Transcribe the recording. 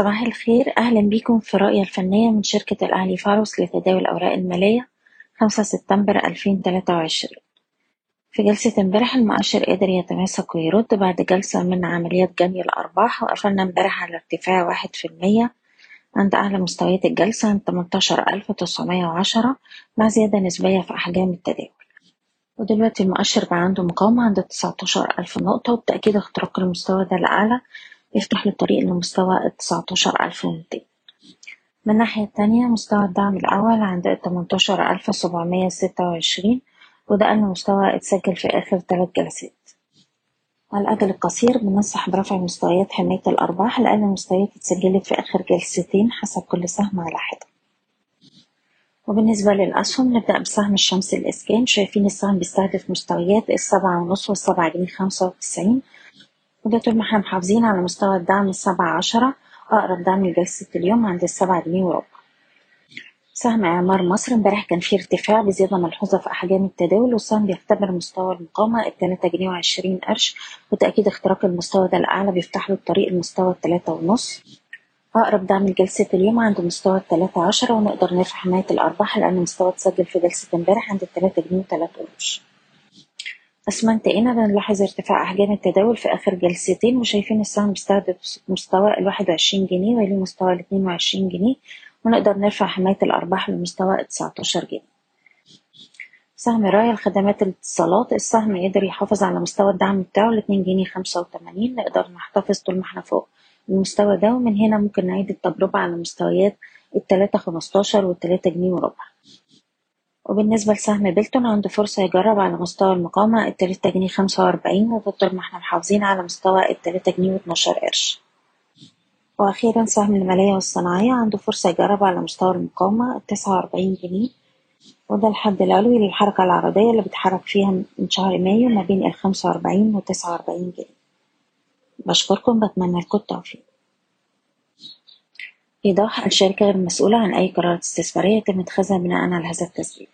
صباح الخير. أهلا بكم في رؤية الفنية من شركة الأهلي فاروس لتداول الأوراق المالية خمسة سبتمبر ألفين تلاتة وعشرين. في جلسة امبارح المؤشر قدر يتماسك ويرد بعد جلسة من عمليات جني الأرباح وقفلنا امبارح على ارتفاع واحد في المية عند أعلى مستويات الجلسة عند تمنتاشر ألف تسعمية وعشرة مع زيادة نسبية في أحجام التداول. ودلوقتي المؤشر بقى عنده مقاومة عند تسعتاشر ألف نقطة وبتأكيد اختراق المستوى ده الأعلى يفتح له الطريق لمستوى التسعتاشر ألف ومتين من الناحية التانية مستوى الدعم الأول عند التمنتاشر ألف سبعمية ستة وعشرين وده أقل مستوى اتسجل في آخر تلات جلسات. على الأجل القصير بننصح برفع مستويات حماية الأرباح لأقل المستويات اتسجلت في آخر جلستين حسب كل سهم على حدة. وبالنسبة للأسهم نبدأ بسهم الشمس الإسكان. شايفين السهم بيستهدف مستويات السبعة ونص والسبعة جنيه خمسة وتسعين. وده طول ما إحنا محافظين على مستوى الدعم السبعة عشرة أقرب دعم لجلسة اليوم عند السبعة جنيه وربع سهم إعمار مصر امبارح كان فيه ارتفاع بزيادة ملحوظة في أحجام التداول والسهم بيختبر مستوى المقاومة التلاتة جنيه وعشرين قرش وتأكيد اختراق المستوى ده الأعلى بيفتح له الطريق المستوى التلاتة ونص. أقرب دعم لجلسة اليوم عند مستوى التلاتة عشرة ونقدر نرفع حماية الأرباح لأن مستوى اتسجل في جلسة امبارح عند التلاتة جنيه وتلات قروش أسمنت هنا بنلاحظ ارتفاع أحجام التداول في آخر جلستين وشايفين السهم بيستهدف مستوى الواحد وعشرين جنيه ويليه مستوى الاتنين وعشرين جنيه ونقدر نرفع حماية الأرباح لمستوى التسعتاشر جنيه. سهم راية لخدمات الاتصالات السهم قدر يحافظ على مستوى الدعم بتاعه الاتنين جنيه خمسة وتمانين نقدر نحتفظ طول ما إحنا فوق المستوى ده ومن هنا ممكن نعيد التجربة على مستويات التلاتة خمستاشر والتلاتة جنيه وربع. وبالنسبة لسهم بيلتون عنده فرصة يجرب على مستوى المقاومة التلاتة جنيه خمسة وأربعين طول ما إحنا محافظين على مستوى التلاتة جنيه واتناشر قرش. وأخيرا سهم المالية والصناعية عنده فرصة يجرب على مستوى المقاومة التسعة وأربعين جنيه. وده الحد العلوي للحركة العرضية اللي بيتحرك فيها من شهر مايو ما بين الخمسة وأربعين وتسعة وأربعين جنيه. بشكركم بتمنى لكم التوفيق. إيضاح الشركة غير مسؤولة عن أي قرارات استثمارية يتم اتخاذها بناء على هذا التسجيل.